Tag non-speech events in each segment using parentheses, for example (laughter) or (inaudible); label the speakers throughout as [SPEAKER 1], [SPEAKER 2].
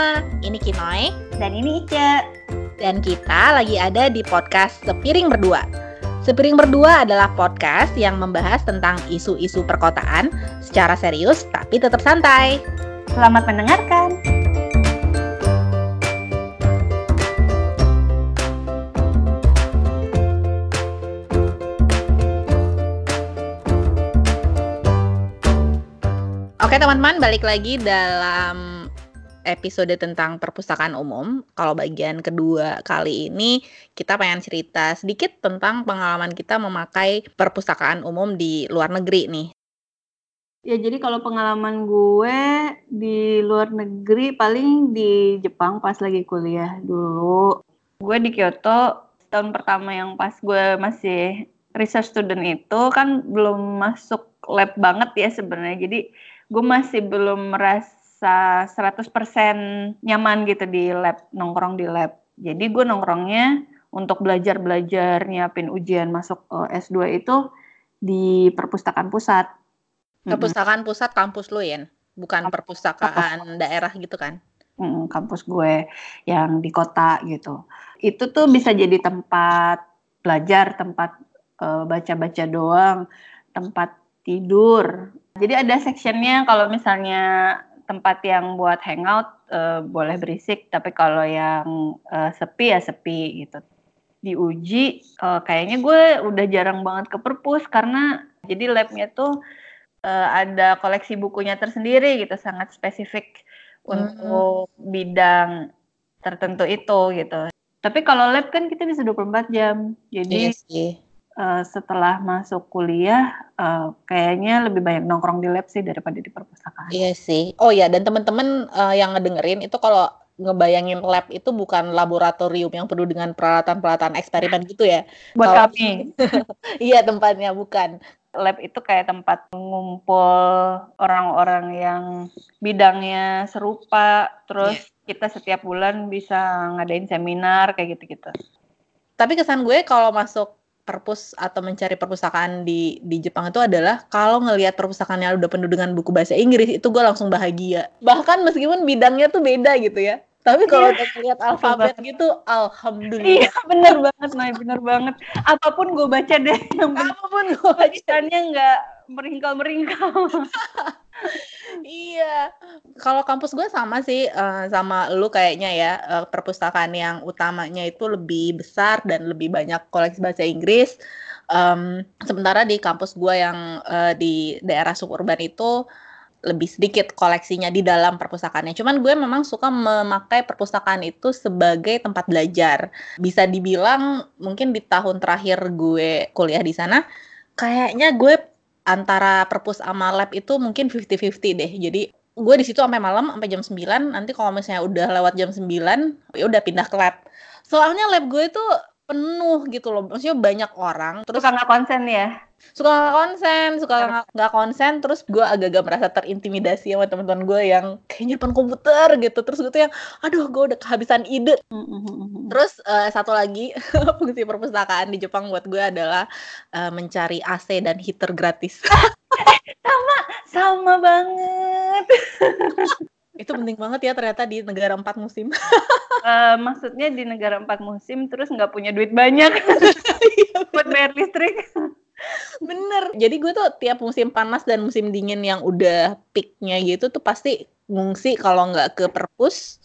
[SPEAKER 1] semua, ini Kinoy
[SPEAKER 2] Dan ini Ica.
[SPEAKER 1] dan kita lagi ada di podcast Sepiring Berdua. Sepiring Berdua adalah podcast yang membahas tentang isu-isu perkotaan secara serius tapi tetap santai.
[SPEAKER 2] Selamat mendengarkan.
[SPEAKER 1] Oke teman-teman, balik lagi dalam episode tentang perpustakaan umum. Kalau bagian kedua kali ini kita pengen cerita sedikit tentang pengalaman kita memakai perpustakaan umum di luar negeri nih.
[SPEAKER 2] Ya jadi kalau pengalaman gue di luar negeri paling di Jepang pas lagi kuliah dulu. Gue di Kyoto tahun pertama yang pas gue masih research student itu kan belum masuk lab banget ya sebenarnya. Jadi gue masih belum merasa 100% nyaman gitu di lab, nongkrong di lab. Jadi gue nongkrongnya untuk belajar-belajar nyiapin ujian masuk eh, S2 itu di perpustakaan pusat.
[SPEAKER 1] Perpustakaan pusat kampus lu ya, bukan perpustakaan daerah gitu kan?
[SPEAKER 2] Mm, kampus gue yang di kota gitu. Itu tuh bisa jadi tempat belajar, tempat eh, baca-baca doang, tempat tidur. Jadi ada sectionnya kalau misalnya tempat yang buat hangout eh, boleh berisik, tapi kalau yang eh, sepi ya sepi gitu. Diuji, eh, kayaknya gue udah jarang banget ke perpus karena jadi labnya tuh eh, ada koleksi bukunya tersendiri gitu, sangat spesifik untuk bidang tertentu itu gitu. Tapi kalau lab kan kita bisa 24 jam. Jadi
[SPEAKER 1] Iya sih.
[SPEAKER 2] Eh, setelah masuk kuliah eh, kayaknya lebih banyak nongkrong di lab sih daripada di perpustakaan.
[SPEAKER 1] Iya sih. Oh ya, dan teman-teman eh, yang ngedengerin itu kalau ngebayangin lab itu bukan laboratorium yang penuh dengan peralatan-peralatan eksperimen gitu ya.
[SPEAKER 2] Buat
[SPEAKER 1] Kalau-
[SPEAKER 2] kami, (laughs)
[SPEAKER 1] Iya tempatnya bukan.
[SPEAKER 2] lab itu kayak tempat mengumpul orang-orang yang bidangnya serupa, terus kita setiap bulan bisa ngadain seminar kayak gitu-gitu.
[SPEAKER 1] Tapi kesan gue kalau masuk perpus atau mencari perpustakaan di di Jepang itu adalah kalau ngelihat perpustakaannya udah penuh dengan buku bahasa Inggris itu gue langsung bahagia. Bahkan meskipun bidangnya tuh beda gitu ya. Tapi kalau
[SPEAKER 2] Iya.
[SPEAKER 1] udah ngeliat alfabet gitu, alhamdulillah.
[SPEAKER 2] Iya, bener banget, Nay, bener banget. Apa pun gue baca deh, yang Apa
[SPEAKER 1] pun gue baca
[SPEAKER 2] tulisannya nggak meringkal-meringkal. (laughs)
[SPEAKER 1] Iya, kalau kampus gue sama sih eh, sama lu kayaknya ya eh, perpustakaan yang utamanya itu lebih besar dan lebih banyak koleksi bahasa Inggris. Em, sementara di kampus gue yang eh, di daerah suburban itu lebih sedikit koleksinya di dalam perpustakaannya. Cuman gue memang suka memakai perpustakaan itu sebagai tempat belajar. Bisa dibilang mungkin di tahun terakhir gue kuliah di sana, kayaknya gue antara perpus sama lab itu mungkin 50-50 deh. Jadi gue di situ sampai malam sampai jam 9. Nanti kalau misalnya udah lewat jam 9, ya udah pindah ke lab. Soalnya lab gue itu penuh gitu loh. Maksudnya banyak orang, terus
[SPEAKER 2] Terus nggak konsen ya?
[SPEAKER 1] suka nggak konsen, suka nggak konsen, terus gue agak-agak merasa terintimidasi sama teman-teman gue yang kayaknya depan komputer gitu. Terus gue tuh yang, aduh gue udah kehabisan ide. Terus eh, satu lagi (laughs) fungsi perpustakaan di Jepang buat gue adalah eh, mencari AC dan heater gratis. (laughs)
[SPEAKER 2] Sama banget. (laughs)
[SPEAKER 1] Itu penting banget ya ternyata di negara empat musim. (laughs)
[SPEAKER 2] Eh, maksudnya di negara empat musim terus nggak punya duit banyak (laughs) buat bayar listrik.
[SPEAKER 1] Bener. Jadi gue tuh tiap musim panas dan musim dingin yang udah peaknya gitu tuh pasti ngungsi kalau nggak ke perpus,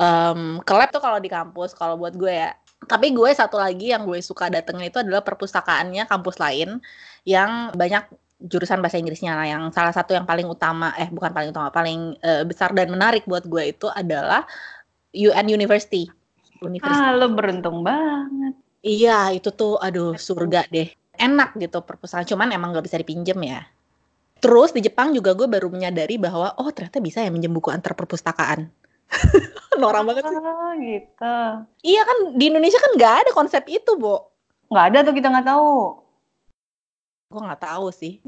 [SPEAKER 1] em, ke lab tuh kalau di kampus. Kalau buat gue ya. Tapi gue satu lagi yang gue suka datengin itu adalah perpustakaannya kampus lain yang banyak jurusan bahasa Inggrisnya. Nah, yang salah satu yang paling utama, eh bukan paling utama, paling eh, besar dan menarik buat gue itu adalah UN University. Universitas
[SPEAKER 2] Ah, lo beruntung banget.
[SPEAKER 1] Iya, itu tuh aduh surga deh. Enak gitu perpustakaan, cuman emang nggak bisa dipinjem ya. Terus di Jepang juga gue baru menyadari bahwa oh ternyata bisa ya minjem buku antar perpustakaan. (laughs) Norak banget sih.
[SPEAKER 2] Oh, gitu.
[SPEAKER 1] Iya kan di Indonesia kan nggak ada konsep itu, Bo.
[SPEAKER 2] Nggak ada tuh kita nggak tahu.
[SPEAKER 1] Gue nggak tahu sih.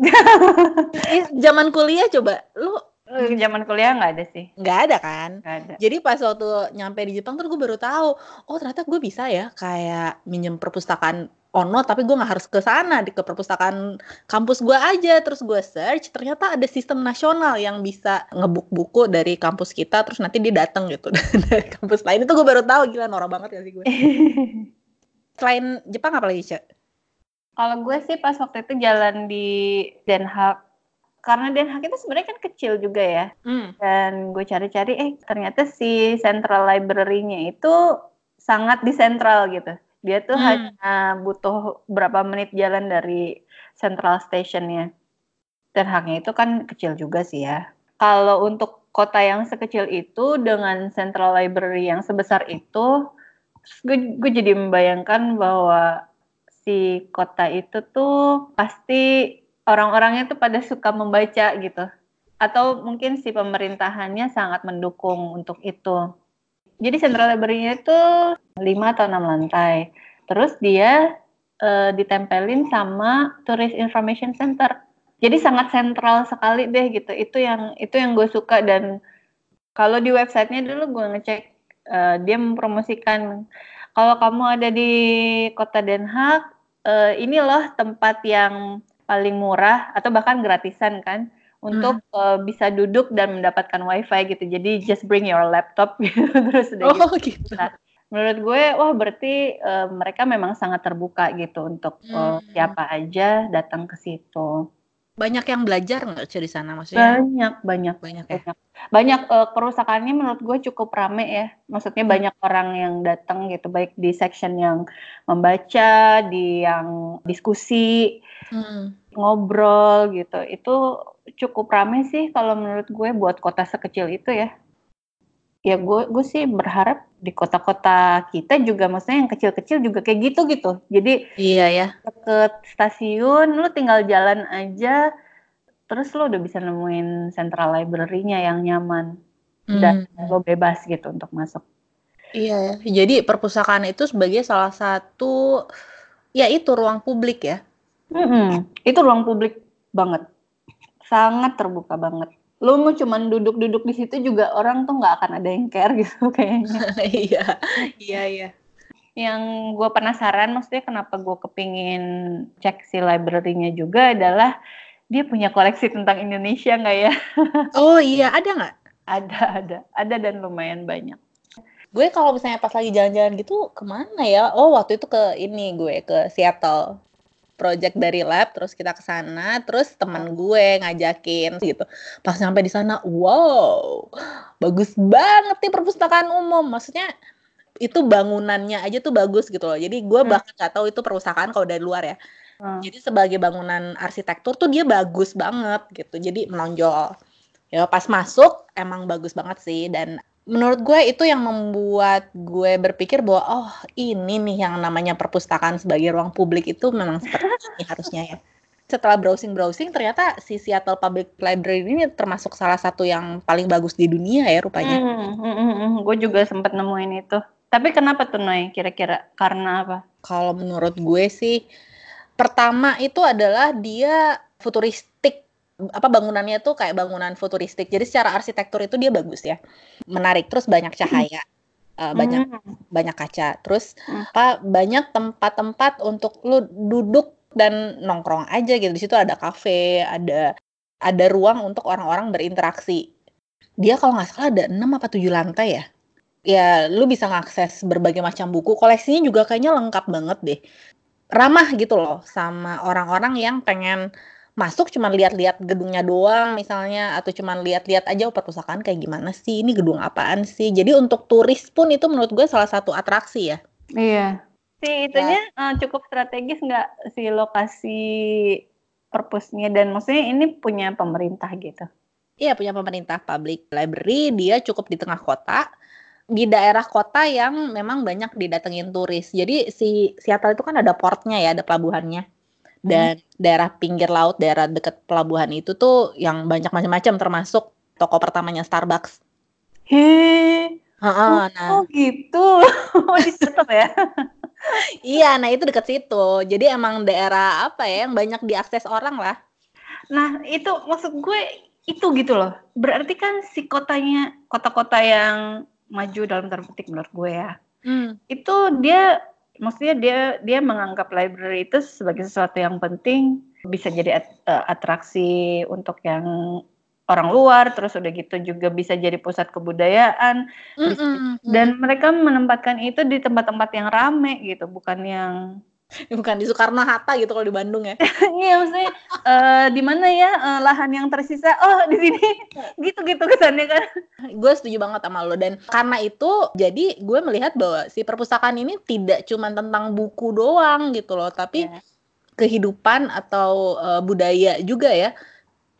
[SPEAKER 1] (laughs) Ih, Zaman kuliah coba, lu
[SPEAKER 2] Eh, Zaman kuliah nggak ada sih.
[SPEAKER 1] nggak ada kan?
[SPEAKER 2] Nggak ada.
[SPEAKER 1] Jadi pas waktu nyampe di Jepang tuh gue baru tahu, oh ternyata gue bisa ya kayak minjem perpustakaan ono tapi gue nggak harus ke sana di ke perpustakaan kampus gue aja terus gue search ternyata ada sistem nasional yang bisa ngebuk buku dari kampus kita terus nanti dia datang gitu (laughs) dari kampus lain itu gue baru tahu gila norak banget ya sih gue (laughs) selain Jepang apa lagi cek
[SPEAKER 2] kalau gue sih pas waktu itu jalan di Den Haag karena Den Haag itu sebenarnya kan kecil juga ya hmm. dan gue cari-cari eh ternyata si Central Library-nya itu sangat di sentral gitu dia tuh hmm. hanya butuh berapa menit jalan dari Central Stationnya. Dan haknya itu kan kecil juga sih ya. Kalau untuk kota yang sekecil itu dengan Central Library yang sebesar itu, gue, gue jadi membayangkan bahwa si kota itu tuh pasti orang-orangnya tuh pada suka membaca gitu. Atau mungkin si pemerintahannya sangat mendukung untuk itu. Jadi Central Library-nya itu 5 atau 6 lantai. Terus dia uh, ditempelin sama Tourist Information Center. Jadi sangat sentral sekali deh gitu. Itu yang itu yang gue suka dan kalau di websitenya dulu gue ngecek uh, dia mempromosikan kalau kamu ada di kota Den Haag, uh, ini loh tempat yang paling murah atau bahkan gratisan kan untuk hmm. uh, bisa duduk dan mendapatkan wifi gitu. Jadi just bring your laptop (laughs) gitu terus udah
[SPEAKER 1] oh, gitu. gitu. Nah,
[SPEAKER 2] menurut gue wah berarti uh, mereka memang sangat terbuka gitu untuk uh, siapa aja datang ke situ.
[SPEAKER 1] Banyak yang belajar nggak sih di sana maksudnya?
[SPEAKER 2] Banyak, banyak, banyak, ya? banyak. Banyak uh, kerusakannya menurut gue cukup rame ya. Maksudnya hmm. banyak orang yang datang gitu, baik di section yang membaca, di yang diskusi, hmm. ngobrol gitu. Itu cukup rame sih kalau menurut gue buat kota sekecil itu ya. Ya gue gue sih berharap di kota-kota kita juga maksudnya yang kecil-kecil juga kayak gitu gitu. Jadi
[SPEAKER 1] iya ya.
[SPEAKER 2] Ke stasiun lu tinggal jalan aja terus lu udah bisa nemuin central library-nya yang nyaman hmm. dan lo bebas gitu untuk masuk.
[SPEAKER 1] Iya ya. Jadi perpustakaan itu sebagai salah satu ya itu ruang publik ya.
[SPEAKER 2] Mm -hmm. Itu ruang publik banget sangat terbuka banget lu mau cuman duduk-duduk di situ juga orang tuh nggak akan ada yang care gitu (laughs) kayaknya. (laughs)
[SPEAKER 1] Iya iya iya.
[SPEAKER 2] Yang gue penasaran maksudnya kenapa gue kepingin cek si library-nya juga adalah dia punya koleksi tentang Indonesia nggak ya? (laughs)
[SPEAKER 1] Oh iya. Ada nggak?
[SPEAKER 2] Ada ada. Ada dan lumayan banyak.
[SPEAKER 1] Gue kalau misalnya pas lagi jalan-jalan gitu ke mana ya? Oh waktu itu ke ini gue ke Seattle project dari lab terus kita ke sana terus teman gue ngajakin gitu. Pas sampai di sana wow bagus banget nih perpustakaan umum. Maksudnya itu bangunannya aja tuh bagus gitu loh. Jadi gue hmm. bahkan nggak tahu itu perpustakaan kalau dari luar ya. Hmm. jadi sebagai bangunan arsitektur tuh dia bagus banget gitu. Jadi menonjol. Ya pas masuk emang bagus banget sih. Dan menurut gue itu yang membuat gue berpikir bahwa oh ini nih yang namanya perpustakaan sebagai ruang publik itu memang seperti ini harusnya ya. Setelah browsing-browsing ternyata si Seattle Public Library ini termasuk salah satu yang paling bagus di dunia ya rupanya. Hmm,
[SPEAKER 2] hmm, hmm, hmm. Gue juga sempat nemuin itu. Tapi kenapa tuh Noy kira-kira? Karena apa?
[SPEAKER 1] Kalau menurut gue sih pertama itu adalah dia futuristik apa bangunannya tuh kayak bangunan futuristik. Jadi secara arsitektur itu dia bagus ya. Menarik terus banyak cahaya. Uh, banyak hmm. banyak kaca. Terus hmm. apa banyak tempat-tempat untuk lu duduk dan nongkrong aja gitu. Di situ ada kafe, ada ada ruang untuk orang-orang berinteraksi. Dia kalau nggak salah ada 6 apa 7 lantai ya. Ya, lu bisa ngakses berbagai macam buku. Koleksinya juga kayaknya lengkap banget deh. Ramah gitu loh sama orang-orang yang pengen masuk cuma lihat-lihat gedungnya doang misalnya atau cuma lihat-lihat aja oh, perpustakaan kayak gimana sih? Ini gedung apaan sih? Jadi untuk turis pun itu menurut gue salah satu atraksi ya.
[SPEAKER 2] Iya. Si itunya ya. uh, cukup strategis nggak si lokasi perpusnya? Dan maksudnya ini punya pemerintah gitu?
[SPEAKER 1] Iya punya pemerintah public library. Dia cukup di tengah kota. Di daerah kota yang memang banyak didatengin turis. Jadi si Seattle itu kan ada portnya ya ada pelabuhannya dan hmm. daerah pinggir laut, daerah dekat pelabuhan itu tuh yang banyak macam-macam termasuk toko pertamanya Starbucks.
[SPEAKER 2] Hei. oh, nah. oh gitu. (laughs) Oh di situ ya. (laughs)
[SPEAKER 1] iya, nah itu dekat situ. Jadi emang daerah apa ya yang banyak diakses orang lah.
[SPEAKER 2] Nah, itu maksud gue itu gitu loh. Berarti kan si kotanya, kota-kota yang maju dalam tanda petik menurut gue ya. Hmm. Itu dia maksudnya dia dia menganggap library itu sebagai sesuatu yang penting bisa jadi eh, atraksi untuk yang orang luar terus udah gitu juga bisa jadi pusat kebudayaan mm -mm. dan mereka menempatkan itu di tempat-tempat yang rame gitu bukan yang (laughs)
[SPEAKER 1] bukan di Soekarno Hatta gitu kalau di Bandung ya. (laughs)
[SPEAKER 2] Iya maksudnya uh, di mana ya uh, lahan yang tersisa? Oh di sini. (laughs) Gitu gitu kesannya kan.
[SPEAKER 1] Gue setuju banget sama lo. Dan karena itu jadi gue melihat bahwa si perpustakaan ini tidak cuma tentang buku doang gitu loh tapi yeah. kehidupan atau uh, budaya juga ya.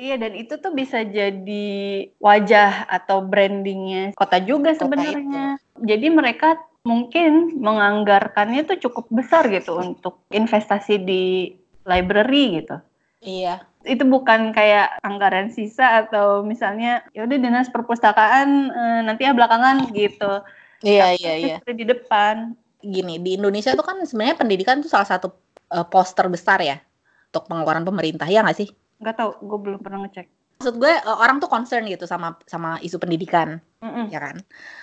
[SPEAKER 2] Iya dan itu tuh bisa jadi wajah atau brandingnya kota juga sebenarnya. Jadi mereka mungkin menganggarkannya tuh cukup besar gitu untuk investasi di library gitu.
[SPEAKER 1] Iya.
[SPEAKER 2] Itu bukan kayak anggaran sisa atau misalnya ya udah dinas perpustakaan e, nanti ya belakangan gitu.
[SPEAKER 1] Iya Tapi iya iya.
[SPEAKER 2] Di depan.
[SPEAKER 1] Gini di Indonesia tuh kan sebenarnya pendidikan tuh salah satu uh, poster besar ya untuk pengeluaran pemerintah ya nggak sih?
[SPEAKER 2] Nggak tahu, gue belum pernah ngecek.
[SPEAKER 1] Maksud gue uh, orang tuh concern gitu sama sama isu pendidikan, mm ya kan.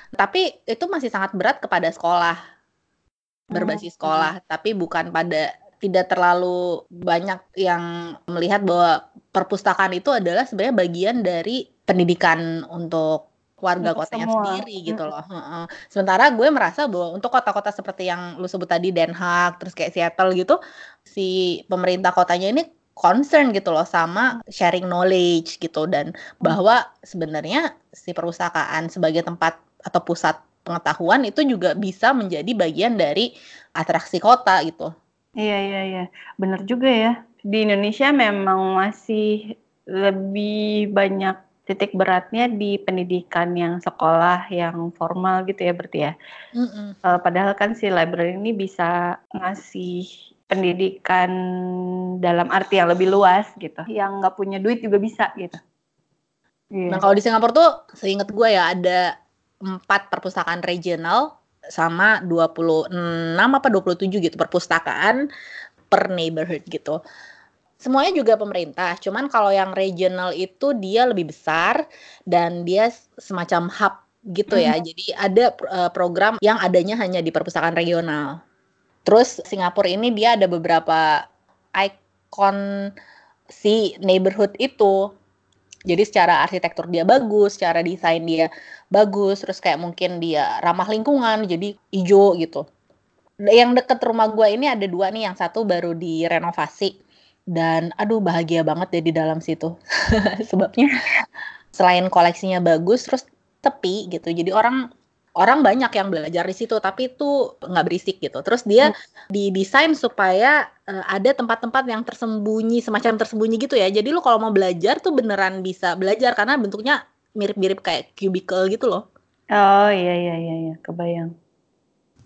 [SPEAKER 1] Tapi itu masih sangat berat kepada sekolah berbasis mm. sekolah, mm. tapi bukan pada tidak terlalu banyak yang melihat bahwa perpustakaan itu adalah sebenarnya bagian dari pendidikan untuk warga untuk kotanya semua. sendiri gitu loh. Sementara gue merasa bahwa untuk kota-kota seperti yang lu sebut tadi Den Haag, terus kayak Seattle gitu, si pemerintah kotanya ini concern gitu loh sama sharing knowledge gitu dan hmm. bahwa sebenarnya si perpustakaan sebagai tempat atau pusat pengetahuan itu juga bisa menjadi bagian dari atraksi kota gitu.
[SPEAKER 2] Iya iya iya, benar juga ya. Di Indonesia memang masih lebih banyak titik beratnya di pendidikan yang sekolah yang formal gitu ya berarti ya. Mm -mm. Uh, padahal kan si library ini bisa ngasih pendidikan dalam arti yang lebih luas gitu. Yang nggak punya duit juga bisa gitu.
[SPEAKER 1] Yeah. Nah kalau di Singapura tuh seingat gue ya ada empat perpustakaan regional sama 26 apa 27 gitu perpustakaan per neighborhood gitu. Semuanya juga pemerintah, cuman kalau yang regional itu dia lebih besar dan dia semacam hub gitu ya. Mm. Jadi ada uh, program yang adanya hanya di perpustakaan regional. Terus Singapura ini dia ada beberapa ikon si neighborhood itu. Jadi secara arsitektur dia bagus, secara desain dia bagus, terus kayak mungkin dia ramah lingkungan, jadi hijau gitu. Yang deket rumah gue ini ada dua nih, yang satu baru direnovasi dan aduh bahagia banget deh di dalam situ. (laughs) Sebabnya selain koleksinya bagus, terus tepi gitu. Jadi orang orang banyak yang belajar di situ tapi itu nggak berisik gitu. Terus dia hmm. didesain supaya uh, ada tempat-tempat yang tersembunyi semacam tersembunyi gitu ya. Jadi lu kalau mau belajar tuh beneran bisa belajar karena bentuknya mirip-mirip kayak cubicle gitu loh.
[SPEAKER 2] Oh iya iya iya, iya. kebayang.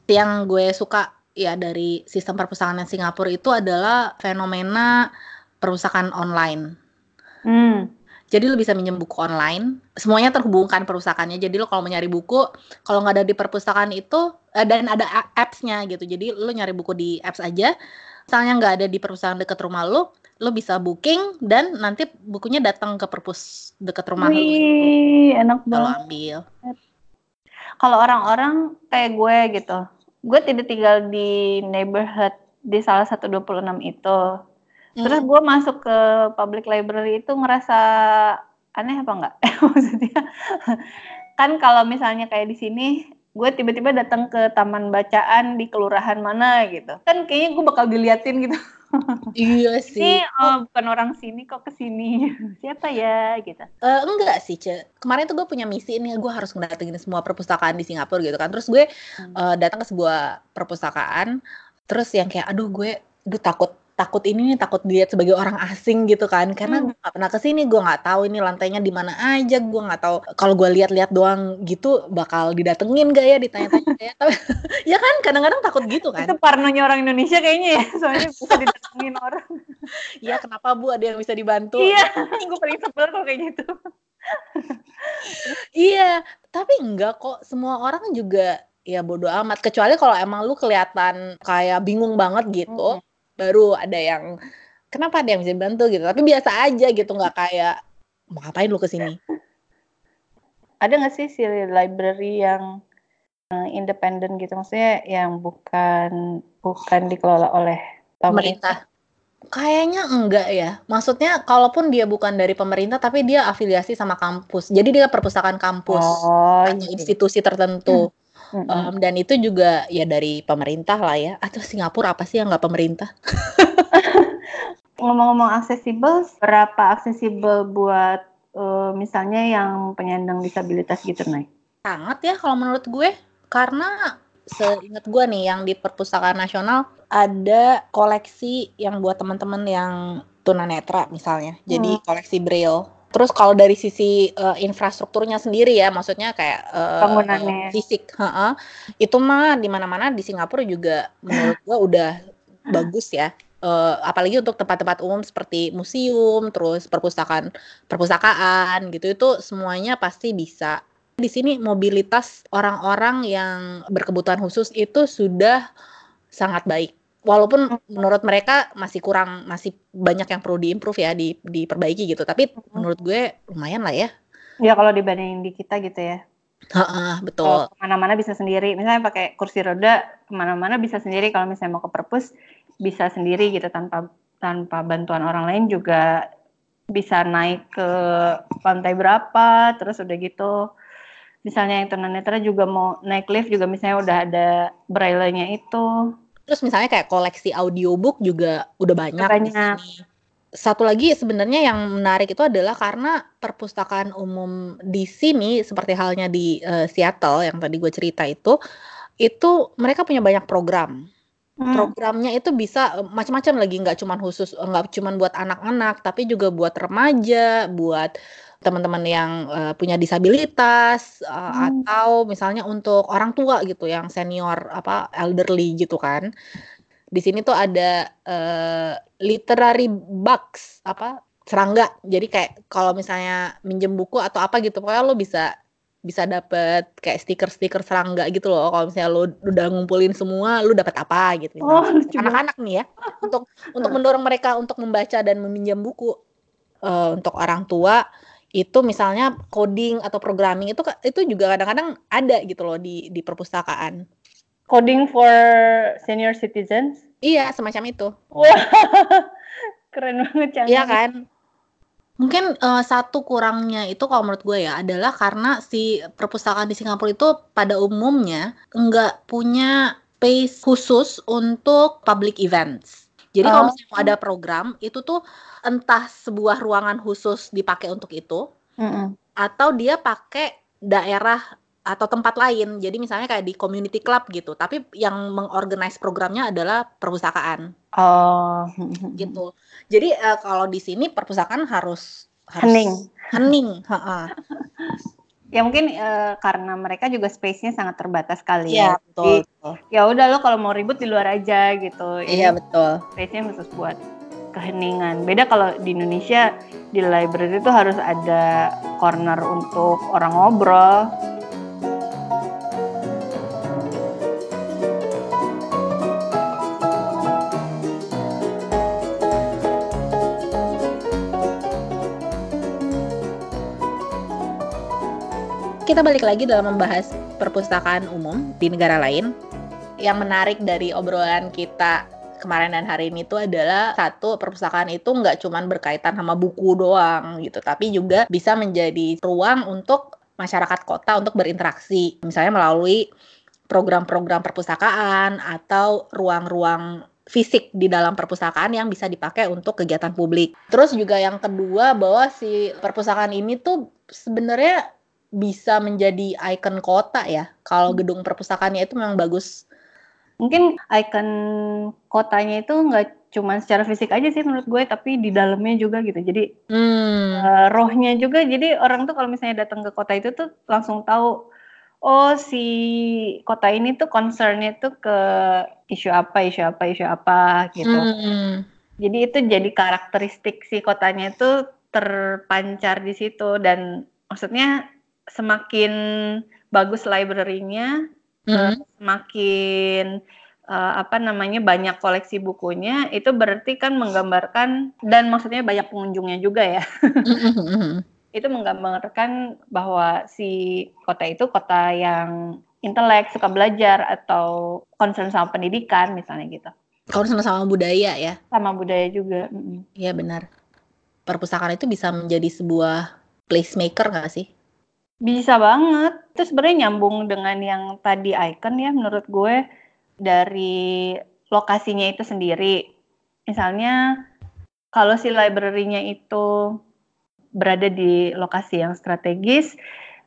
[SPEAKER 1] Yang gue suka ya dari sistem perpustakaan Singapura itu adalah fenomena perpustakaan online. Hmm jadi lo bisa minjem buku online, semuanya terhubungkan perpustakaannya. Jadi lo kalau mau nyari buku, kalau nggak ada di perpustakaan itu eh, dan ada apps-nya gitu. Jadi lo nyari buku di apps aja. Misalnya nggak ada di perpustakaan deket rumah lo, lo bisa booking dan nanti bukunya datang ke perpus deket rumah
[SPEAKER 2] Wih, lo. Gitu. enak banget. Kalau
[SPEAKER 1] ambil.
[SPEAKER 2] Kalau orang-orang kayak gue gitu, gue tidak tinggal di neighborhood di salah satu 26 itu Terus gue masuk ke public library itu ngerasa aneh apa enggak? (laughs) Maksudnya kan kalau misalnya kayak di sini gue tiba-tiba datang ke taman bacaan di kelurahan mana gitu. Kan kayaknya gue bakal diliatin gitu. (laughs)
[SPEAKER 1] Iya sih.
[SPEAKER 2] Ini oh, bukan orang sini kok ke sini? (laughs) Siapa ya gitu.
[SPEAKER 1] Uh, enggak sih ce. Kemarin tuh gue punya misi ini gue harus ngedatengin semua perpustakaan di Singapura gitu kan. Terus gue hmm. uh, datang ke sebuah perpustakaan. Terus yang kayak aduh gue aduh takut takut ini nih takut dilihat sebagai orang asing gitu kan. Karena hmm. gue gak pernah ke sini gue nggak tahu ini lantainya di mana aja gue nggak tahu. Kalau gue lihat-lihat doang gitu bakal didatengin gak ya ditanya-tanya ya? Tapi (laughs) ya kan kadang-kadang takut gitu kan.
[SPEAKER 2] Itu parnonya orang Indonesia kayaknya ya soalnya bisa didatengin orang. (laughs)
[SPEAKER 1] Iya kenapa bu? Ada yang bisa dibantu.
[SPEAKER 2] Iya (laughs) gue paling sebel kok kayak gitu.
[SPEAKER 1] Iya tapi enggak kok. Semua orang juga ya bodoh amat. Kecuali kalau emang lu kelihatan kayak bingung banget gitu hmm baru ada yang kenapa ada yang bisa bantu gitu tapi biasa aja gitu nggak kayak mau ngapain lu ke sini
[SPEAKER 2] ada nggak sih si library yang uh, independen gitu maksudnya yang bukan bukan dikelola oleh
[SPEAKER 1] pemerintah. Kayaknya enggak ya. Maksudnya kalaupun dia bukan dari pemerintah tapi dia afiliasi sama kampus. Jadi dia perpustakaan kampus
[SPEAKER 2] Oh,
[SPEAKER 1] atau
[SPEAKER 2] iya.
[SPEAKER 1] institusi tertentu.
[SPEAKER 2] Mm-mm.
[SPEAKER 1] Um, dan itu juga ya dari pemerintah lah ya. Atau Singapura apa sih yang nggak pemerintah? (laughs)
[SPEAKER 2] Ngomong-ngomong aksesibel, berapa aksesibel buat uh, misalnya yang penyandang disabilitas gitu, Nay?
[SPEAKER 1] Sangat ya kalau menurut gue. Karena seingat gue nih yang di perpustakaan nasional ada koleksi yang buat teman-teman yang tunanetra misalnya. Jadi koleksi braille. Terus kalau dari sisi uh, infrastrukturnya sendiri ya, maksudnya kayak uh,
[SPEAKER 2] Bangunannya.
[SPEAKER 1] fisik, heeh, itu mah di mana-mana di Singapura juga menurut gua udah (laughs) bagus ya. Eh, apalagi untuk tempat-tempat umum seperti museum, terus perpustakaan, perpustakaan gitu itu semuanya pasti bisa. Di sini mobilitas orang-orang yang berkebutuhan khusus itu sudah sangat baik. Walaupun menurut mereka masih kurang, masih banyak yang perlu diimprove ya, di, diperbaiki gitu. Tapi menurut gue lumayan lah ya.
[SPEAKER 2] Ya kalau dibandingin di kita gitu ya.
[SPEAKER 1] Heeh, betul.
[SPEAKER 2] Kalau ke mana-mana bisa sendiri. Misalnya pakai kursi roda ke mana-mana bisa sendiri. Kalau misalnya mau ke perpus bisa sendiri gitu tanpa tanpa bantuan orang lain juga bisa naik ke lantai berapa. Terus udah gitu misalnya yang tunanetra juga mau naik lift juga misalnya udah ada braille-nya itu.
[SPEAKER 1] Terus misalnya kayak koleksi audiobook juga udah banyak,
[SPEAKER 2] banyak.
[SPEAKER 1] sini. Satu lagi sebenarnya yang menarik itu adalah karena perpustakaan umum di sini seperti halnya di eh, Seattle yang tadi gue cerita itu, itu mereka punya banyak program.
[SPEAKER 2] Hmm.
[SPEAKER 1] Programnya itu bisa eh, macam-macam lagi, nggak cuman khusus, nggak cuman buat anak-anak, tapi juga buat remaja, buat teman-teman yang eh, punya disabilitas eh,
[SPEAKER 2] Hmm.
[SPEAKER 1] atau misalnya untuk orang tua gitu yang senior apa elderly gitu kan. Di sini tuh ada eh, literary box apa serangga. Jadi kayak kalau misalnya minjem buku atau apa gitu, pokoknya lo bisa bisa dapet kayak stiker-stiker serangga gitu loh. Kalau misalnya lo udah ngumpulin semua, lo dapat apa gitu.
[SPEAKER 2] Oh.
[SPEAKER 1] Anak-anak nih ya, untuk untuk mendorong mereka untuk membaca dan meminjam buku. Eh, untuk orang tua itu misalnya coding atau programming itu itu juga kadang-kadang ada gitu loh di di perpustakaan.
[SPEAKER 2] Coding for senior citizens.
[SPEAKER 1] Iya, semacam itu.
[SPEAKER 2] Wah, (laughs) keren banget canggih.
[SPEAKER 1] Iya kan? Mungkin eh, satu kurangnya itu kalau menurut gue ya adalah karena si perpustakaan di Singapura itu pada umumnya nggak punya space khusus untuk public events. Jadi kalau
[SPEAKER 2] Oh.
[SPEAKER 1] misalnya mau ada program itu tuh entah sebuah ruangan khusus dipakai untuk itu
[SPEAKER 2] Mm-mm.
[SPEAKER 1] atau dia pakai daerah atau tempat lain. Jadi misalnya kayak di community club gitu, tapi yang mengorganize programnya adalah perpustakaan
[SPEAKER 2] Oh,
[SPEAKER 1] gitu. Jadi eh, kalau di sini perpustakaan harus harus
[SPEAKER 2] Hening.
[SPEAKER 1] hening, heeh.
[SPEAKER 2] Ya mungkin eh, karena mereka juga space-nya sangat terbatas kali
[SPEAKER 1] Iya,
[SPEAKER 2] ya.
[SPEAKER 1] betul,
[SPEAKER 2] Jadi,
[SPEAKER 1] betul.
[SPEAKER 2] ya udah lo kalau mau ribut di luar aja gitu.
[SPEAKER 1] Iya, betul.
[SPEAKER 2] Space-nya khusus buat keheningan. Beda kalau di Indonesia di library itu harus ada corner untuk orang ngobrol.
[SPEAKER 1] Kita balik lagi dalam membahas perpustakaan umum di negara lain. Yang menarik dari obrolan kita kemarin dan hari ini itu adalah satu perpustakaan itu nggak cuman berkaitan sama buku doang gitu, tapi juga bisa menjadi ruang untuk masyarakat kota untuk berinteraksi, misalnya melalui program-program perpustakaan atau ruang-ruang fisik di dalam perpustakaan yang bisa dipakai untuk kegiatan publik. Terus juga yang kedua bahwa si perpustakaan ini tuh sebenarnya bisa menjadi ikon kota ya. Kalau gedung perpustakaannya itu memang bagus.
[SPEAKER 2] Mungkin ikon kotanya itu nggak cuma secara fisik aja sih menurut gue, tapi di dalamnya juga gitu. Jadi
[SPEAKER 1] Hmm.
[SPEAKER 2] eh, rohnya juga. Jadi orang tuh kalau misalnya datang ke kota itu tuh langsung tahu, oh si kota ini tuh concernnya tuh ke isu apa, isu apa, isu apa gitu.
[SPEAKER 1] Hmm.
[SPEAKER 2] Jadi itu jadi karakteristik si kotanya itu terpancar di situ dan maksudnya semakin bagus library-nya,
[SPEAKER 1] Hmm.
[SPEAKER 2] semakin eh, apa namanya banyak koleksi bukunya, itu berarti kan menggambarkan dan maksudnya banyak pengunjungnya juga ya. (laughs)
[SPEAKER 1] Hmm.
[SPEAKER 2] Itu menggambarkan bahwa si kota itu kota yang intelek, suka belajar atau concern sama pendidikan misalnya gitu.
[SPEAKER 1] Concern sama budaya ya?
[SPEAKER 2] Sama budaya juga.
[SPEAKER 1] Iya benar. Perpustakaan itu bisa menjadi sebuah placemaker nggak sih?
[SPEAKER 2] Bisa banget. Itu sebenarnya nyambung dengan yang tadi icon ya menurut gue dari lokasinya itu sendiri. Misalnya kalau si library-nya itu berada di lokasi yang strategis,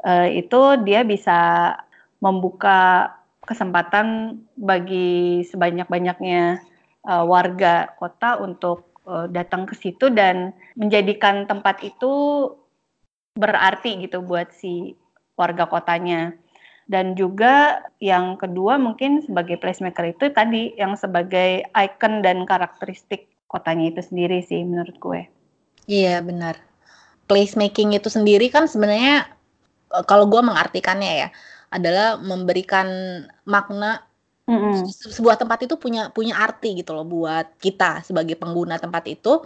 [SPEAKER 2] uh, itu dia bisa membuka kesempatan bagi sebanyak-banyaknya uh, warga kota untuk uh, datang ke situ dan menjadikan tempat itu berarti gitu buat si warga kotanya. Dan juga yang kedua mungkin sebagai placemaker itu tadi yang sebagai icon dan karakteristik kotanya itu sendiri sih menurut gue.
[SPEAKER 1] Iya benar. Placemaking itu sendiri kan sebenarnya kalau gue mengartikannya ya adalah memberikan makna mm-hmm. sebuah tempat itu punya punya arti gitu loh buat kita sebagai pengguna tempat itu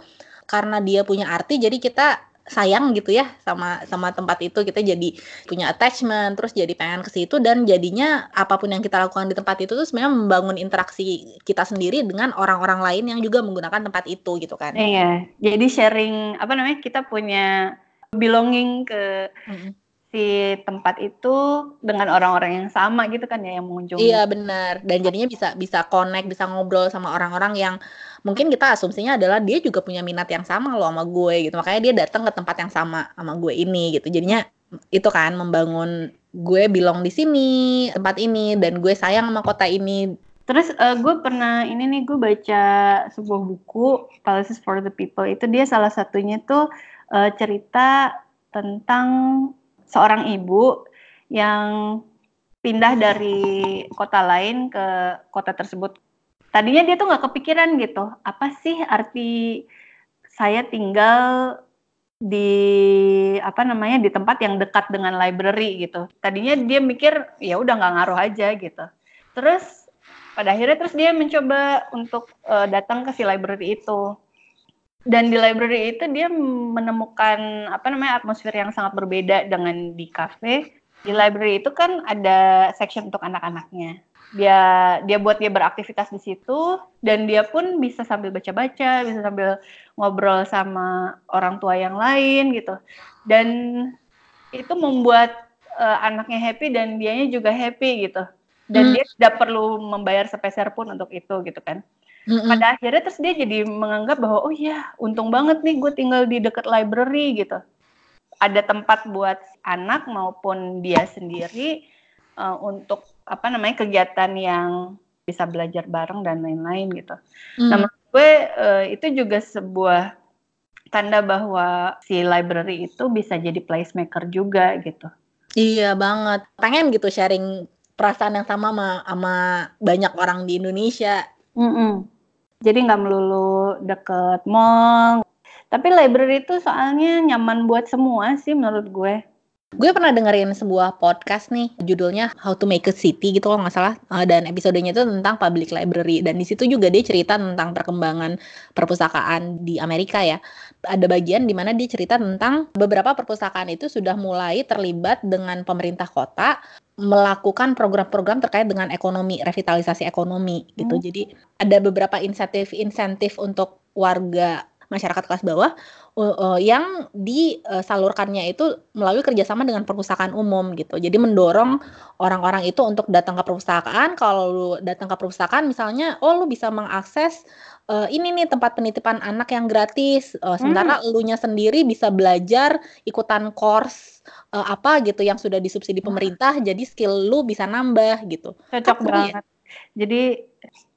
[SPEAKER 1] karena dia punya arti jadi kita sayang gitu ya sama sama tempat itu. Kita jadi punya attachment terus jadi pengen ke situ. Dan jadinya apa pun yang kita lakukan di tempat itu tuh sebenarnya membangun interaksi kita sendiri dengan orang-orang lain yang juga menggunakan tempat itu gitu kan.
[SPEAKER 2] Iya jadi sharing apa namanya kita punya belonging ke si tempat itu dengan orang-orang yang sama gitu kan ya yang mengunjungi.
[SPEAKER 1] Iya benar. Dan jadinya bisa bisa connect bisa ngobrol sama orang-orang yang mungkin kita asumsinya adalah dia juga punya minat yang sama loh sama gue gitu. Makanya dia datang ke tempat yang sama sama gue ini gitu. Jadinya itu kan membangun gue bilang di sini tempat ini dan gue sayang sama kota ini.
[SPEAKER 2] Terus uh, gue pernah ini nih gue baca sebuah buku Palaces for the People. Itu dia salah satunya tuh uh, cerita tentang seorang ibu yang pindah dari kota lain ke kota tersebut. Tadinya dia tuh nggak kepikiran gitu, apa sih arti saya tinggal di apa namanya di tempat yang dekat dengan library gitu. Tadinya dia mikir ya udah nggak ngaruh aja gitu. Terus pada akhirnya terus dia mencoba untuk uh, datang ke si library itu dan di library itu dia menemukan apa namanya atmosfer yang sangat berbeda dengan di cafe. Di library itu kan ada section untuk anak-anaknya. Dia dia buat dia beraktivitas di situ dan dia pun bisa sambil baca-baca, bisa sambil ngobrol sama orang tua yang lain gitu. Dan itu membuat uh, anaknya happy dan dianya juga happy gitu. Dan hmm. dia tidak perlu membayar sepeser pun untuk itu gitu kan. Mm-hmm. Pada akhirnya terus dia jadi menganggap bahwa oh iya untung banget nih gue tinggal di dekat library gitu. Ada tempat buat anak maupun dia sendiri uh, untuk apa namanya kegiatan yang bisa belajar bareng dan lain-lain gitu. Mm. Nah menurut gue uh, itu juga sebuah tanda bahwa si library itu bisa jadi placemaker juga gitu.
[SPEAKER 1] Iya banget. Pengen gitu sharing perasaan yang sama sama, sama banyak orang di Indonesia.
[SPEAKER 2] Mm -mm. Jadi nggak melulu deket mall. Tapi library itu soalnya nyaman buat semua sih menurut gue.
[SPEAKER 1] Gue pernah dengerin sebuah podcast nih, judulnya How to Make a City gitu kalau nggak salah. Uh, dan episodenya itu tentang public library. Dan di situ juga dia cerita tentang perkembangan perpustakaan di Amerika ya. Ada bagian di mana dia cerita tentang beberapa perpustakaan itu sudah mulai terlibat dengan pemerintah kota melakukan program-program terkait dengan ekonomi, revitalisasi ekonomi gitu. Hmm. Jadi ada beberapa insentif-insentif untuk warga masyarakat kelas bawah uh, uh, yang disalurkannya itu melalui kerjasama dengan perpustakaan umum gitu. Jadi mendorong orang-orang itu untuk datang ke perpustakaan. Kalau lu datang ke perpustakaan, misalnya, oh lu bisa mengakses uh, ini nih tempat penitipan anak yang gratis. Uh, sementara hmm. elunya sendiri bisa belajar ikutan course uh, apa gitu yang sudah disubsidi pemerintah. Jadi skill lu bisa nambah gitu.
[SPEAKER 2] Cocok kan, banget. Jadi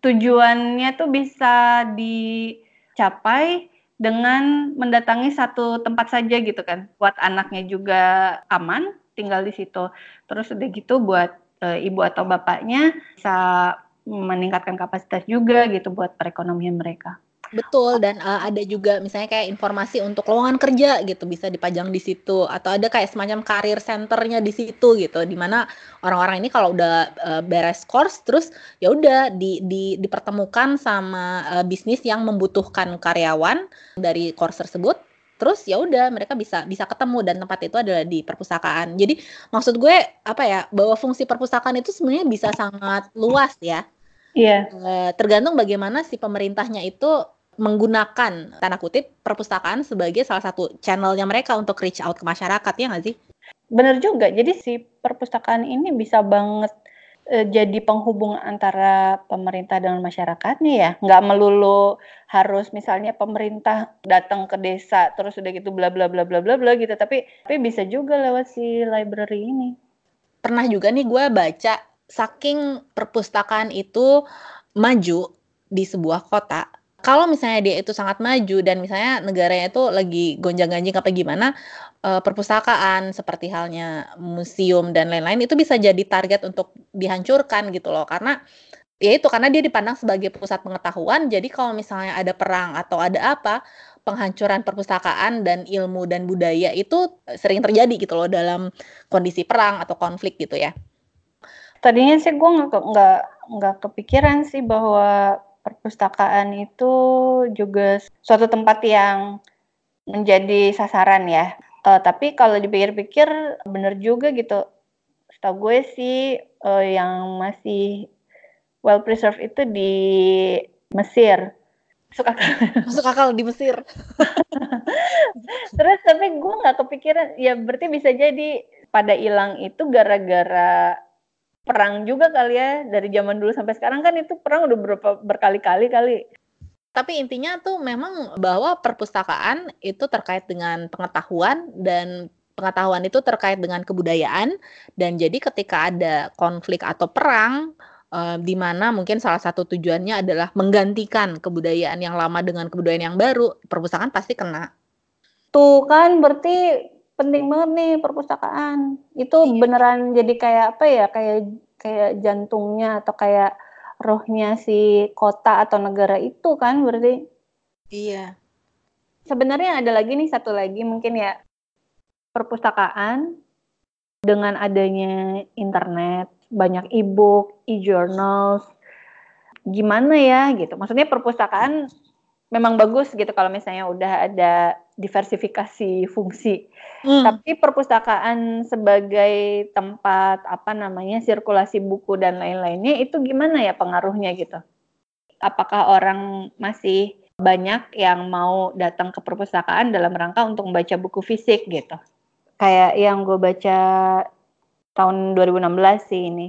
[SPEAKER 2] tujuannya tuh bisa dicapai dengan mendatangi satu tempat saja gitu kan buat anaknya juga aman tinggal di situ terus udah gitu buat e, ibu atau bapaknya bisa meningkatkan kapasitas juga gitu buat perekonomian mereka.
[SPEAKER 1] Betul dan uh, ada juga misalnya kayak informasi untuk lowongan kerja gitu bisa dipajang di situ atau ada kayak semacam karir centernya di situ gitu di mana orang-orang ini kalau udah uh, beres course terus ya udah di, di dipertemukan sama uh, bisnis yang membutuhkan karyawan dari course tersebut terus ya udah mereka bisa bisa ketemu dan tempat itu adalah di perpustakaan. Jadi maksud gue apa ya bahwa fungsi perpustakaan itu sebenarnya bisa sangat luas ya.
[SPEAKER 2] Iya.
[SPEAKER 1] Eh, tergantung bagaimana si pemerintahnya itu menggunakan tanda kutip perpustakaan sebagai salah satu channelnya mereka untuk reach out ke masyarakat ya nggak sih?
[SPEAKER 2] Bener juga. Jadi si perpustakaan ini bisa banget e, jadi penghubung antara pemerintah dengan masyarakatnya ya. Nggak melulu harus misalnya pemerintah datang ke desa terus udah gitu bla bla bla bla bla bla gitu. Tapi tapi bisa juga lewat si library ini.
[SPEAKER 1] Pernah juga nih gue baca saking perpustakaan itu maju di sebuah kota kalau misalnya dia itu sangat maju dan misalnya negaranya itu lagi gonjang-ganjing apa gimana, uh, perpustakaan seperti halnya museum dan lain-lain itu bisa jadi target untuk dihancurkan gitu loh. Karena ya itu karena dia dipandang sebagai pusat pengetahuan. Jadi kalau misalnya ada perang atau ada apa, penghancuran perpustakaan dan ilmu dan budaya itu sering terjadi gitu loh dalam kondisi perang atau konflik gitu ya.
[SPEAKER 2] Tadinya sih gue nggak nggak nggak kepikiran sih bahwa perpustakaan itu juga suatu tempat yang menjadi sasaran ya. Uh, tapi kalau dipikir-pikir bener juga gitu. Setahu gue sih uh, yang masih well preserved itu di Mesir.
[SPEAKER 1] Masuk akal. (laughs) Masuk akal di Mesir. (laughs)
[SPEAKER 2] Terus tapi gue nggak kepikiran ya berarti bisa jadi pada hilang itu gara-gara perang juga kali ya dari zaman dulu sampai sekarang kan itu perang udah berapa berkali-kali kali.
[SPEAKER 1] Tapi intinya tuh memang bahwa perpustakaan itu terkait dengan pengetahuan dan pengetahuan itu terkait dengan kebudayaan dan jadi ketika ada konflik atau perang uh, di mana mungkin salah satu tujuannya adalah menggantikan kebudayaan yang lama dengan kebudayaan yang baru, perpustakaan pasti kena.
[SPEAKER 2] Tuh kan berarti penting banget nih perpustakaan. Itu iya. beneran jadi kayak apa ya? Kayak kayak jantungnya atau kayak rohnya si kota atau negara itu kan berarti.
[SPEAKER 1] Iya.
[SPEAKER 2] Sebenarnya ada lagi nih satu lagi mungkin ya perpustakaan dengan adanya internet, banyak e-book, e-journals, gimana ya gitu. Maksudnya perpustakaan memang bagus gitu kalau misalnya udah ada diversifikasi fungsi. Hmm. Tapi perpustakaan sebagai tempat apa namanya sirkulasi buku dan lain-lainnya itu gimana ya pengaruhnya gitu? Apakah orang masih banyak yang mau datang ke perpustakaan dalam rangka untuk membaca buku fisik gitu? Kayak yang gue baca tahun 2016 sih ini.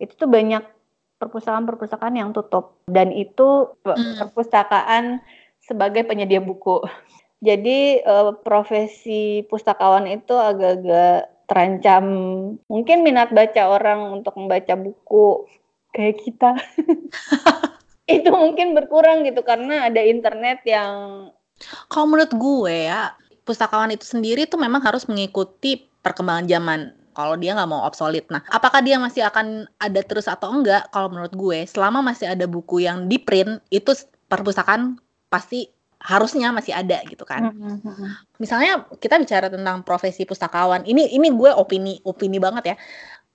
[SPEAKER 2] Itu tuh banyak perpustakaan-perpustakaan yang tutup dan itu hmm. perpustakaan sebagai penyedia buku. Jadi uh, profesi pustakawan itu agak-agak terancam. Mungkin minat baca orang untuk membaca buku kayak kita. (laughs) itu mungkin berkurang gitu karena ada internet yang
[SPEAKER 1] kalau menurut gue ya pustakawan itu sendiri tuh memang harus mengikuti perkembangan zaman kalau dia nggak mau obsolete. Nah, apakah dia masih akan ada terus atau enggak? Kalau menurut gue, selama masih ada buku yang di print, itu perpustakaan pasti harusnya masih ada gitu kan. Mm-hmm. Misalnya kita bicara tentang profesi pustakawan, ini ini gue opini opini banget ya.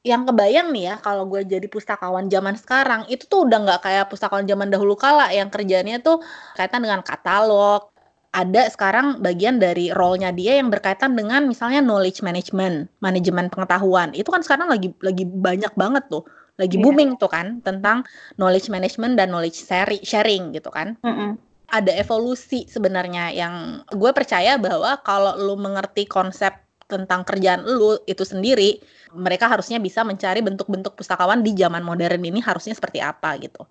[SPEAKER 1] Yang kebayang nih ya kalau gue jadi pustakawan zaman sekarang itu tuh udah nggak kayak pustakawan zaman dahulu kala yang kerjanya tuh kaitan dengan katalog, ada sekarang bagian dari role-nya dia yang berkaitan dengan misalnya knowledge management, manajemen pengetahuan. Itu kan sekarang lagi lagi banyak banget tuh, lagi yeah. booming tuh kan tentang knowledge management dan knowledge sharing gitu kan. Mm -hmm. Ada evolusi sebenarnya yang gue percaya bahwa kalau lu mengerti konsep tentang kerjaan lu itu sendiri, mereka harusnya bisa mencari bentuk-bentuk pustakawan di zaman modern ini harusnya seperti apa gitu.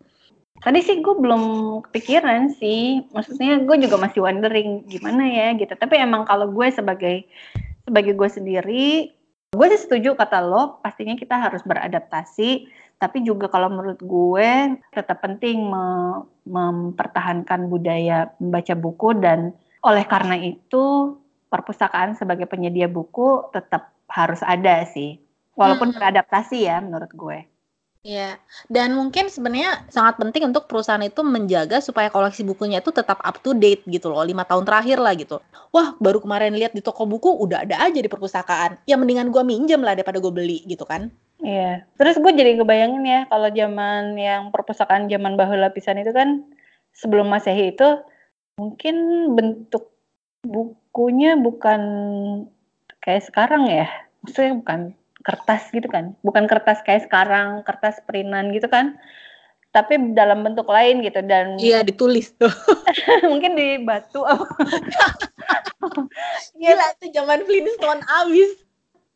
[SPEAKER 2] Tadi sih gue belum kepikiran sih, maksudnya gue juga masih wondering gimana ya gitu. Tapi emang kalau gue sebagai sebagai gue sendiri, gue sih setuju kata lo, pastinya kita harus beradaptasi. Tapi juga kalau menurut gue tetap penting me mempertahankan budaya membaca buku dan oleh karena itu perpustakaan sebagai penyedia buku tetap harus ada sih, walaupun hmm. beradaptasi ya menurut gue.
[SPEAKER 1] Iya, dan mungkin sebenarnya sangat penting untuk perusahaan itu menjaga supaya koleksi bukunya itu tetap up to date gitu loh, lima tahun terakhir lah gitu. Wah, baru kemarin lihat di toko buku udah ada aja di perpustakaan. Ya mendingan gue minjem lah daripada gue beli gitu kan.
[SPEAKER 2] Iya, terus gue jadi kebayangin ya kalau zaman yang perpustakaan zaman bahula pisan itu kan sebelum masehi itu mungkin bentuk bukunya bukan kayak sekarang ya. Maksudnya bukan kertas gitu kan. Bukan kertas kayak sekarang kertas perinan gitu kan. Tapi dalam bentuk lain gitu dan
[SPEAKER 1] iya ditulis tuh. (laughs)
[SPEAKER 2] mungkin di batu apa. (laughs)
[SPEAKER 1] Gila itu zaman Flintstone abis.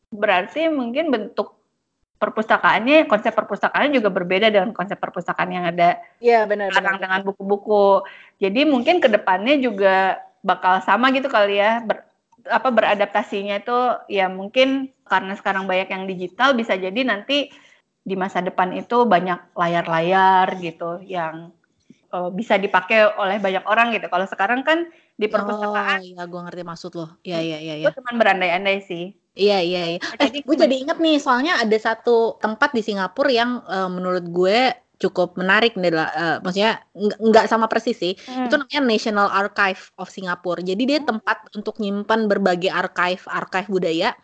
[SPEAKER 2] Berarti mungkin bentuk perpustakaannya konsep perpustakaannya juga berbeda dengan konsep perpustakaan yang ada
[SPEAKER 1] iya benar
[SPEAKER 2] sekarang dengan buku-buku jadi mungkin ke depannya juga bakal sama gitu kali ya ber, apa beradaptasinya itu ya mungkin karena sekarang banyak yang digital bisa jadi nanti di masa depan itu banyak layar-layar gitu yang uh, bisa dipakai oleh banyak orang gitu. Kalau sekarang kan di perpustakaan.
[SPEAKER 1] Oh, iya, gue ngerti maksud lo. Iya, iya, iya.
[SPEAKER 2] Ya. Gue cuma berandai-andai sih.
[SPEAKER 1] Iya, iya, iya. Eh, gue jadi inget nih, soalnya ada satu tempat di Singapura yang uh, menurut gue cukup menarik nih uh, maksudnya nggak sama persis sih hmm. itu namanya National Archive of Singapore jadi dia hmm. tempat untuk nyimpan berbagai archive archive budaya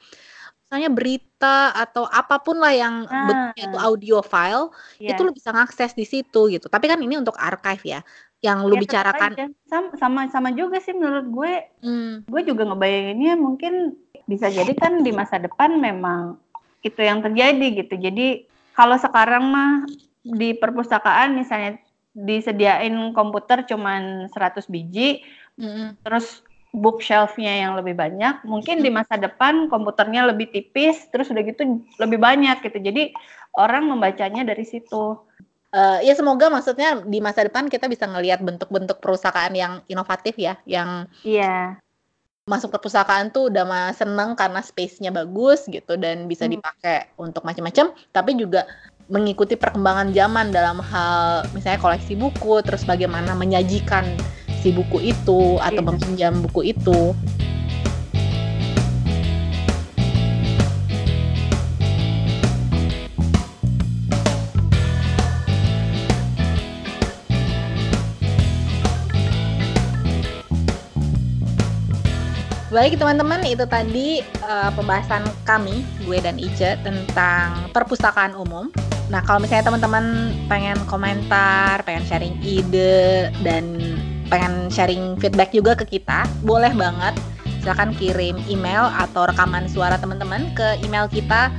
[SPEAKER 1] misalnya berita atau apa pun lah yang ah. bentuknya itu audio file yeah. itu lu bisa ngakses di situ gitu tapi kan ini untuk archive ya yang lu ya, bicarakan
[SPEAKER 2] sama, sama sama juga sih menurut gue hmm. gue juga ngebayanginnya mungkin bisa jadi kan di masa depan memang itu yang terjadi gitu jadi kalau sekarang mah di perpustakaan misalnya disediain komputer cuman 100 biji, mm. terus bookshelfnya yang lebih banyak, mungkin di masa depan komputernya lebih tipis, terus udah gitu lebih banyak gitu. Jadi orang membacanya dari situ.
[SPEAKER 1] Uh, ya semoga maksudnya di masa depan kita bisa ngelihat bentuk-bentuk perusahaan yang inovatif ya, yang
[SPEAKER 2] Iya.
[SPEAKER 1] Masuk perpustakaan tuh udah mah seneng karena space-nya bagus gitu dan bisa hmm. dipakai untuk macam-macam, tapi juga mengikuti perkembangan zaman dalam hal misalnya koleksi buku, terus bagaimana menyajikan si buku itu atau iya. meminjam buku itu. Baik teman-teman, itu tadi uh, pembahasan kami, gue dan Ice tentang perpustakaan umum. Nah, kalau misalnya teman-teman pengen komentar, pengen sharing ide, dan pengen sharing feedback juga ke kita, boleh banget. Silahkan kirim email atau rekaman suara teman-teman ke email kita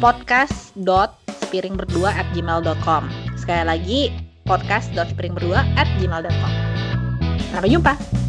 [SPEAKER 1] podcast.spiringberdua at gmail.com. Sekali lagi, podcast.spiringberdua at gmail.com. Sampai jumpa!